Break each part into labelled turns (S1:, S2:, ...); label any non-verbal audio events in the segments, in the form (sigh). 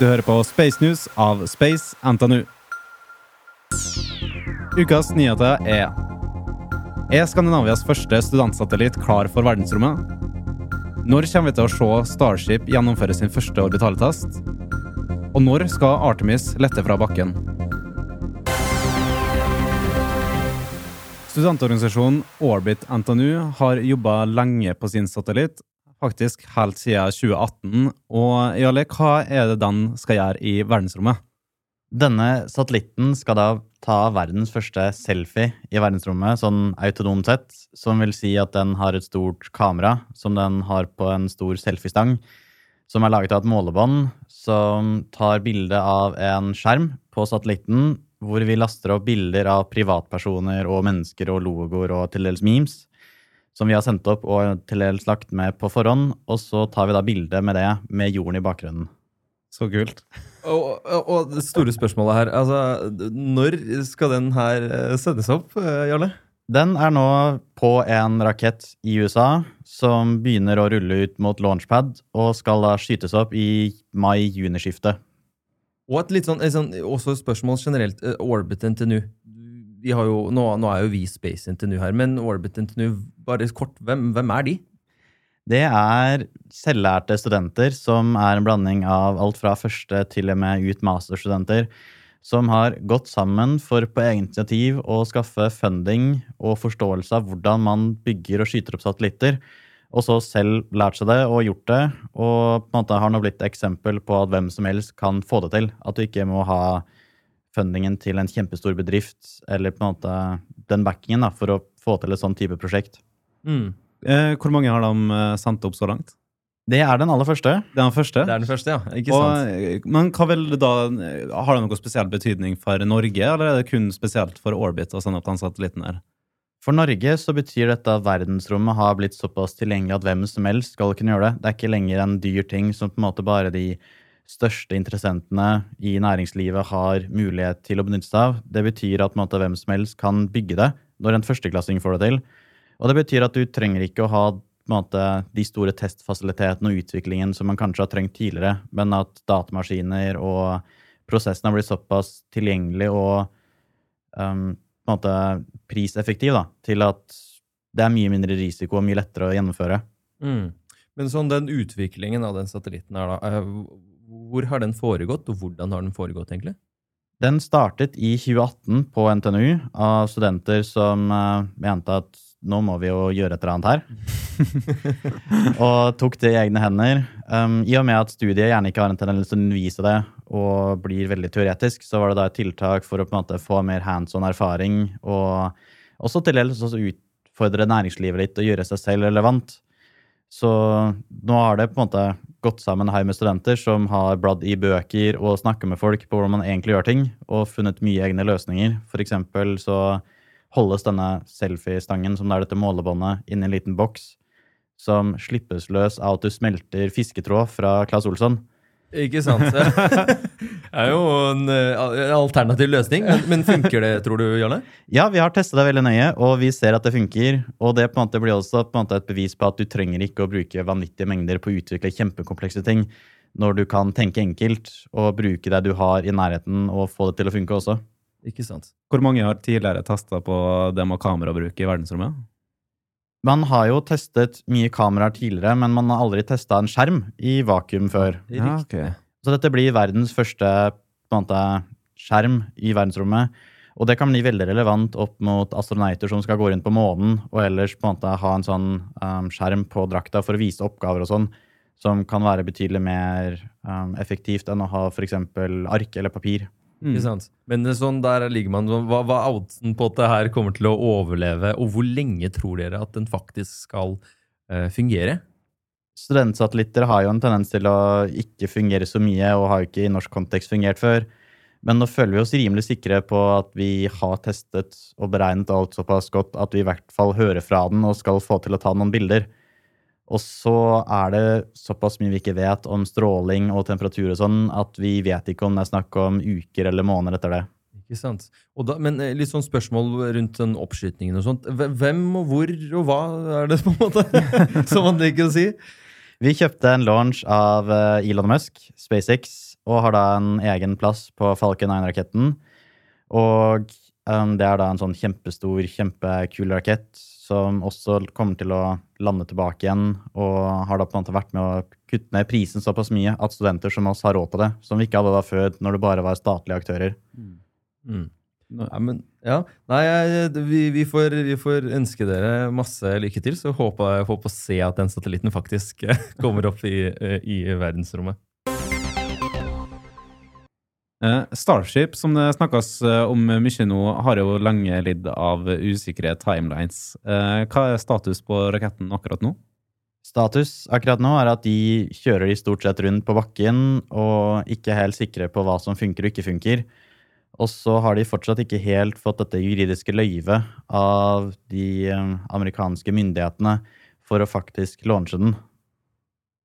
S1: Du hører på Space News av Space NTNU. Ukas nyheter er Er Skandinavias første studentsatellitt klar for verdensrommet? Når kommer vi til å se Starship gjennomføre sin første orbitaltest? Og når skal Artemis lette fra bakken? Studentorganisasjonen Orbit NTNU har jobba lenge på sin satellitt, faktisk helt siden 2018. Og Jarle, hva er det den skal gjøre i verdensrommet?
S2: Denne satellitten skal da ta verdens første selfie i verdensrommet, sånn autonomt sett, som vil si at den har et stort kamera som den har på en stor selfiestang, som er laget av et målebånd som tar bilde av en skjerm på satellitten, hvor vi laster opp bilder av privatpersoner og mennesker og logoer og til dels memes, som vi har sendt opp og til dels lagt med på forhånd, og så tar vi da bilde med det med jorden i bakgrunnen.
S1: Så kult.
S3: Og, og, og det store spørsmålet her, altså Når skal den her eh, sendes opp, eh, Jarle?
S2: Den er nå på en rakett i USA som begynner å rulle ut mot launchpad og skal da skytes opp i mai-juni-skiftet.
S3: Og et litt sånn, et sånn også et spørsmål generelt. Orbiten Orbit NTNU. Jo, nå, nå er jo vi Space NTNU her, men Orbit NTNU, bare kort, hvem, hvem er de?
S2: Det er selvlærte studenter som er en blanding av alt fra første til og med ut masterstudenter, som har gått sammen for på egen initiativ å skaffe funding og forståelse av hvordan man bygger og skyter opp satellitter, og så selv lært seg det og gjort det, og på en måte har nå blitt eksempel på at hvem som helst kan få det til. At du ikke må ha fundingen til en kjempestor bedrift, eller på en måte den backingen da, for å få til et sånn type prosjekt.
S3: Mm.
S1: Eh, hvor mange har de eh, sendt opp så langt?
S2: Det er den aller første.
S1: Det er den første?
S3: Det er den første, ja. Ikke
S1: Og,
S3: sant?
S1: eh, men hva vil da Har det noe spesiell betydning for Norge, eller er det kun spesielt for Orbit å sende opp den satellitten her?
S2: For Norge så betyr dette at verdensrommet har blitt såpass tilgjengelig at hvem som helst skal kunne gjøre det. Det er ikke lenger en dyr ting som på en måte bare de største interessentene i næringslivet har mulighet til å benytte seg av. Det betyr at måte, hvem som helst kan bygge det når en førsteklassing får det til. Og det betyr at du trenger ikke å ha måte, de store testfasilitetene og utviklingen som man kanskje har trengt tidligere, men at datamaskiner og prosessen har blitt såpass tilgjengelig og um, måte priseffektiv da, til at det er mye mindre risiko og mye lettere å gjennomføre.
S3: Mm. Men sånn den utviklingen av den satellitten her, da, eh, hvor har den foregått, og hvordan har den foregått, egentlig?
S2: Den startet i 2018 på NTNU av studenter som uh, mente at nå må vi jo gjøre et eller annet her. (laughs) og tok det i egne hender. Um, I og med at studiet gjerne ikke har en tendens til å undervise det og blir veldig teoretisk, så var det da et tiltak for å på en måte få mer hands on erfaring og også til dels utfordre næringslivet litt og gjøre seg selv relevant. Så nå har det på en måte gått sammen en haug med studenter som har bladd i bøker og snakka med folk på hvordan man egentlig gjør ting, og funnet mye egne løsninger. For eksempel så holdes denne selfiestangen, som det er dette målebåndet, inni en liten boks som slippes løs av at du smelter fisketråd fra Claes Olsson.
S3: Ikke sant? (laughs) Det er jo en, eh, alternativ løsning, men, men funker det, tror du, Jarle?
S2: Ja, vi har testa det veldig nøye, og vi ser at det funker. Og det på en måte blir også på en måte et bevis på at du trenger ikke å bruke vanvittige mengder på å utvikle kjempekomplekse ting, når du kan tenke enkelt og bruke det du har i nærheten, og få det til å funke også.
S3: Ikke sant?
S1: Hvor mange har tidligere testa på det med kamerabruk i verdensrommet?
S2: Man har jo testet mye kameraer tidligere, men man har aldri testa en skjerm i vakuum før.
S1: Ja, okay.
S2: Så dette blir verdens første på en måte, skjerm i verdensrommet. Og det kan bli veldig relevant opp mot astronauter som skal gå rundt på månen, og ellers på en måte ha en sånn um, skjerm på drakta for å vise oppgaver og sånn, som kan være betydelig mer um, effektivt enn å ha f.eks. ark eller papir.
S3: Ikke sant? Men sånn, der ligger man Hva, hva er oddsen på at det her kommer til å overleve, og hvor lenge tror dere at den faktisk skal uh, fungere?
S2: Studentsatellitter har jo en tendens til å ikke fungere så mye, og har jo ikke i norsk kontekst fungert før. Men nå føler vi oss rimelig sikre på at vi har testet og beregnet alt såpass godt at vi i hvert fall hører fra den og skal få til å ta noen bilder. Og så er det såpass mye vi ikke vet om stråling og temperatur og sånn, at vi vet ikke om det er snakk om uker eller måneder etter det.
S3: Ikke sant? Da, men eh, litt sånn spørsmål rundt den oppskytingen og sånt. Hvem og hvor og hva er det (laughs) på en måte (laughs) som man liker å si?
S2: Vi kjøpte en launch av eh, Elon Musk, SpaceX, og har da en egen plass på Falcon 9-raketten. Og um, det er da en sånn kjempestor, kjempekul rakett som også kommer til å lande tilbake igjen, og har da på en måte vært med å kutte ned prisen såpass mye at studenter som oss har råd på det, som vi ikke hadde da før, når det bare var statlige aktører.
S3: Mm. Nei, men, ja. Nei, vi, vi, får, vi, får, ønske dere masse lykke til, så håper jeg håper å se at den satellitten faktisk (laughs) kommer opp i, i verdensrommet.
S1: Eh, Starship, som det snakkes eh, om mye nå, har jo lenge lidd av usikre timelines. Eh, hva er status på raketten akkurat nå?
S2: Status akkurat nå er at de kjører de stort sett rundt på bakken og ikke helt sikre på hva som funker og ikke funker. Og så har de fortsatt ikke helt fått dette juridiske løyvet av de amerikanske myndighetene for å faktisk launche den.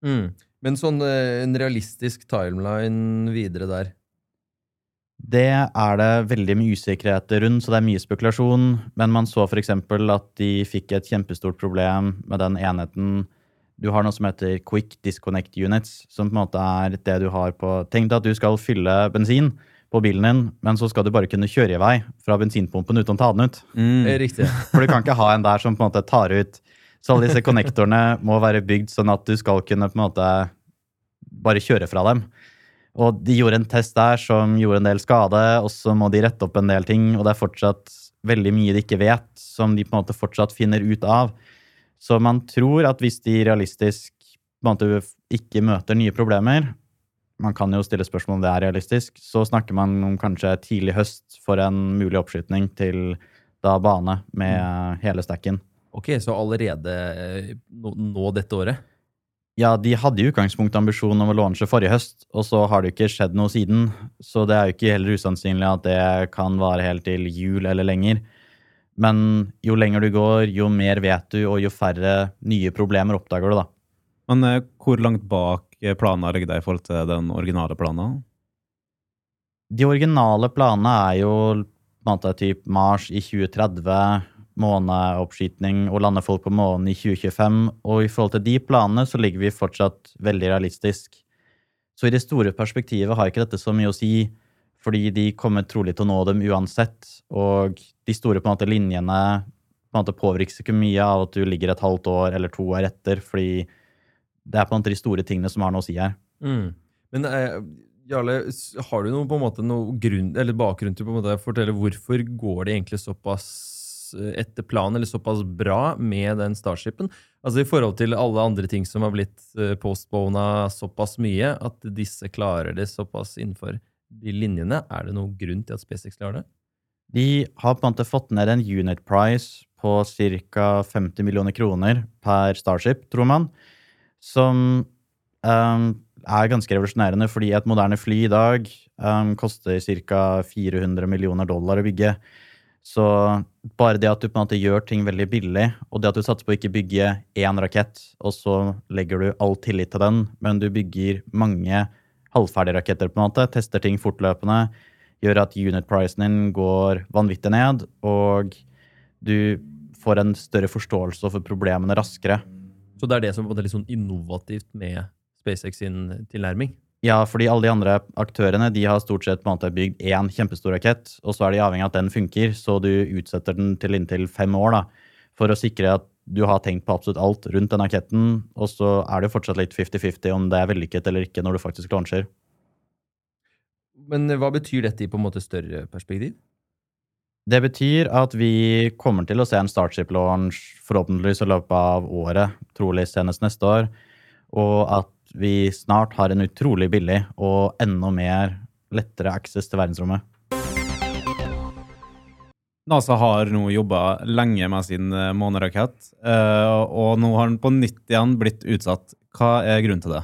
S3: Mm. Men sånn en realistisk timeline videre der?
S2: Det er det veldig mye usikkerhet rundt, så det er mye spekulasjon. Men man så f.eks. at de fikk et kjempestort problem med den enheten Du har noe som heter quick disconnect units, som på en måte er det du har på Tenk deg at du skal fylle bensin på bilen din, men så skal du bare kunne kjøre i vei fra bensinpumpen uten å ta den ut.
S3: Mm. Riktig. (laughs)
S2: For du kan ikke ha en der som på en måte tar ut Så alle disse konnektorene må være bygd sånn at du skal kunne på en måte bare kjøre fra dem. Og de gjorde en test der som gjorde en del skade, og så må de rette opp en del ting, og det er fortsatt veldig mye de ikke vet, som de på en måte fortsatt finner ut av. Så man tror at hvis de realistisk på en måte ikke møter nye problemer, man kan jo stille spørsmål om det er realistisk, så snakker man om kanskje tidlig høst for en mulig oppskytning til da bane med mm. hele stacken.
S3: Ok, så allerede nå, nå dette året?
S2: Ja, de hadde i utgangspunktet ambisjon om å launche forrige høst, og så har det jo ikke skjedd noe siden. Så det er jo ikke heller usannsynlig at det kan vare helt til jul eller lenger. Men jo lenger du går, jo mer vet du, og jo færre nye problemer oppdager du, da.
S1: Men eh, hvor langt bak planen ligger det i forhold til den originale planen?
S2: De originale planene er jo på en måte typ mars i 2030 måneoppskyting og lande folk på månen i 2025. Og i forhold til de planene så ligger vi fortsatt veldig realistisk. Så i det store perspektivet har ikke dette så mye å si, fordi de kommer trolig til å nå dem uansett. Og de store på en måte linjene på en måte påvirkes ikke mye av at du ligger et halvt år eller to år etter, fordi det er på en måte de store tingene som har noe å si her.
S3: Mm. Men eh, Jarle, har du noe, på en måte, noe grunn, eller bakgrunn til å fortelle hvorfor går det egentlig såpass etter planen, eller såpass bra med den Starshipen. Altså I forhold til alle andre ting som har blitt postbona såpass mye, at disse klarer det såpass innenfor de linjene. Er det noen grunn til at SpaceX klarer det?
S2: De har på en måte fått ned en unit price på ca. 50 millioner kroner per Starship, tror man. Som um, er ganske revolusjonerende, fordi et moderne fly i dag um, koster ca. 400 millioner dollar å bygge. Så bare det at du på en måte gjør ting veldig billig, og det at du satser på å ikke bygge én rakett, og så legger du all tillit til den, men du bygger mange halvferdige raketter, på en måte, tester ting fortløpende, gjør at unit-prisen din går vanvittig ned, og du får en større forståelse for problemene raskere.
S3: Så det er det som er litt sånn innovativt med SpaceX sin tilnærming?
S2: Ja, fordi alle de andre aktørene de har stort sett på en måte bygd én kjempestor rakett, og så er de avhengig av at den funker, så du utsetter den til inntil fem år da, for å sikre at du har tenkt på absolutt alt rundt den raketten, og så er det jo fortsatt litt 50-50 om det er vellykket eller ikke når du faktisk launcher.
S3: Men hva betyr dette i på en måte større perspektiv?
S2: Det betyr at vi kommer til å se en Starship-launch forhåpentligvis i løpet av året, trolig senest neste år, og at vi snart har en utrolig billig og enda mer lettere access til verdensrommet.
S1: NASA har nå jobba lenge med sin eh, månerakett, eh, og nå har den på nytt igjen blitt utsatt. Hva er grunnen til det?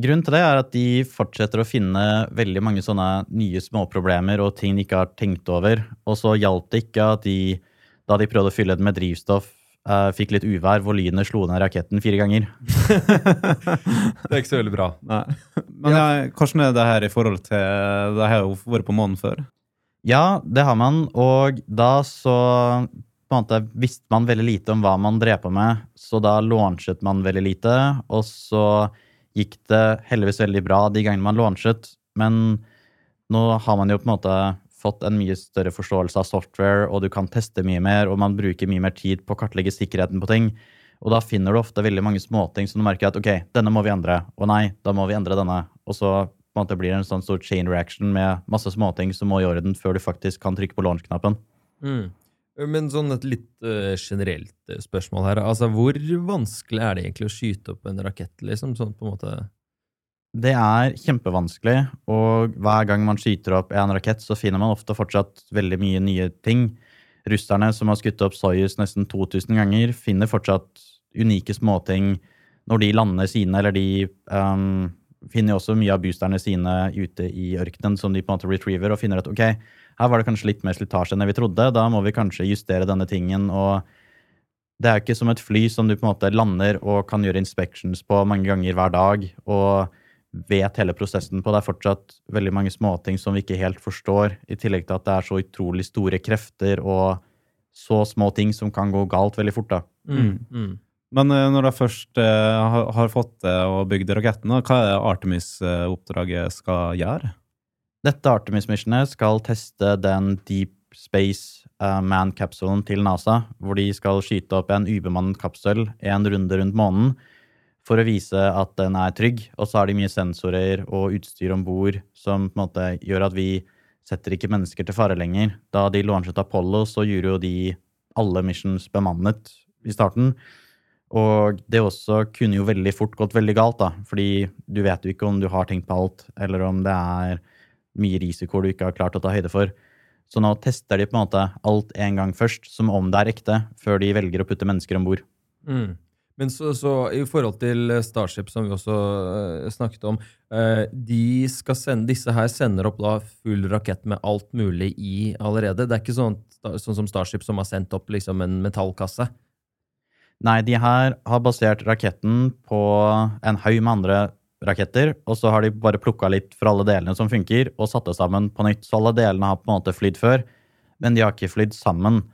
S2: Grunnen til det er at de fortsetter å finne veldig mange sånne nye småproblemer og ting de ikke har tenkt over. Og så hjalp det ikke at de, da de prøvde å fylle den med drivstoff, Uh, fikk litt uvær hvor lynet slo ned raketten fire ganger. (laughs)
S3: det er ikke så veldig bra. Nei.
S1: Men ja. hvordan er det her i forhold til Det har jo vært på månen før?
S2: Ja, det har man. Og da så på en måte visste man veldig lite om hva man drev på med, så da launchet man veldig lite. Og så gikk det heldigvis veldig bra de gangene man launchet, men nå har man jo på en måte fått en mye større forståelse av software, og du kan teste mye mer, og man bruker mye mer tid på å kartlegge sikkerheten på ting. Og da finner du ofte veldig mange småting som du merker at ok, denne må vi endre, og nei, da må vi endre denne. Og så på en måte blir det en sånn stor chain reaction med masse småting som må i orden før du faktisk kan trykke på launch-knappen.
S3: Mm. Men sånn et litt uh, generelt uh, spørsmål her. Altså, Hvor vanskelig er det egentlig å skyte opp en rakett? liksom, sånn på en måte?
S2: Det er kjempevanskelig, og hver gang man skyter opp en rakett, så finner man ofte fortsatt veldig mye nye ting. Russerne, som har skutt opp Soyuz nesten 2000 ganger, finner fortsatt unike småting når de lander sine, eller de um, finner også mye av boosterne sine ute i ørkenen som de på en måte retriever, og finner at ok, her var det kanskje litt mer slitasje enn vi trodde, da må vi kanskje justere denne tingen. og det er jo ikke som et fly som du på en måte lander og kan gjøre inspections på mange ganger hver dag. og vet hele prosessen på. Det er fortsatt veldig mange småting som vi ikke helt forstår, i tillegg til at det er så utrolig store krefter og så små ting som kan gå galt veldig fort. da.
S3: Mm. Mm.
S1: Men uh, når du først uh, har, har, fått det og bygd raketten, hva er det Artemis-oppdraget skal gjøre?
S2: Dette Artemis-missionet skal teste den Deep Space uh, Man-kapselen til NASA, hvor de skal skyte opp en ubemannet kapsel en runde rundt månen for å vise at den er trygg. Og så har de mye sensorer og utstyr om bord som på en måte gjør at vi setter ikke mennesker til fare lenger. Da de launchet Apollo, så gjorde jo de alle missions bemannet i starten. Og det også kunne jo veldig fort gått veldig galt, da. Fordi du vet jo ikke om du har tenkt på alt, eller om det er mye risiko du ikke har klart å ta høyde for. Så nå tester de på en måte alt en gang først, som om det er ekte, før de velger å putte mennesker om bord.
S3: Mm. Men så, så, i forhold til eh, Starship, som vi også uh, snakket om uh, de skal sende, Disse her sender opp da full rakett med alt mulig i allerede. Det er ikke sånn, sånn som Starship, som har sendt opp liksom en metallkasse?
S2: Nei, de her har basert raketten på en haug med andre raketter, og så har de bare plukka litt fra alle delene som funker, og satt det sammen på nytt. Så alle delene har på en måte flydd før, men de har ikke flydd sammen.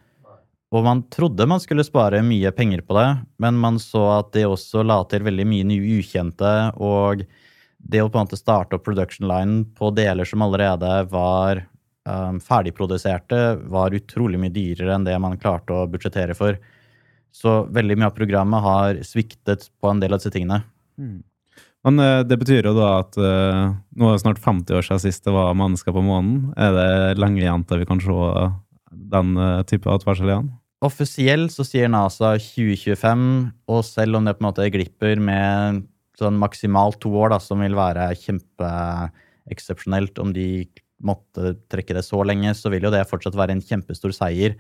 S2: Og man trodde man skulle spare mye penger på det, men man så at det også la til veldig mye ukjente, og det å på en måte starte opp production line på deler som allerede var um, ferdigproduserte, var utrolig mye dyrere enn det man klarte å budsjettere for. Så veldig mye av programmet har sviktet på en del av disse tingene. Mm.
S1: Men uh, det betyr jo da at uh, nå er det snart 50 år siden sist det var mennesker på månen. Er det lenge igjen til vi kan se den uh, type advarsel igjen?
S2: Offisielt så sier NASA 2025, og selv om det på en måte glipper med sånn maksimalt to år, da, som vil være kjempeeksepsjonelt om de måtte trekke det så lenge, så vil jo det fortsatt være en kjempestor seier.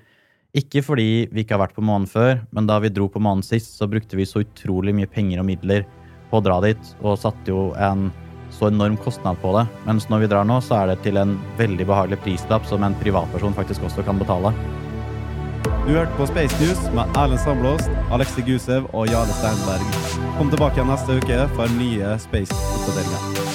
S2: Ikke fordi vi ikke har vært på månen før, men da vi dro på månen sist, så brukte vi så utrolig mye penger og midler på å dra dit, og satte jo en så enorm kostnad på det. Mens når vi drar nå, så er det til en veldig behagelig prislapp som en privatperson faktisk også kan betale.
S1: Du hørte på Space News med Erlend Sandblåst, Alexi Gusev og Jarle Steinberg. Kom tilbake neste uke for nye Space-oppdateringer.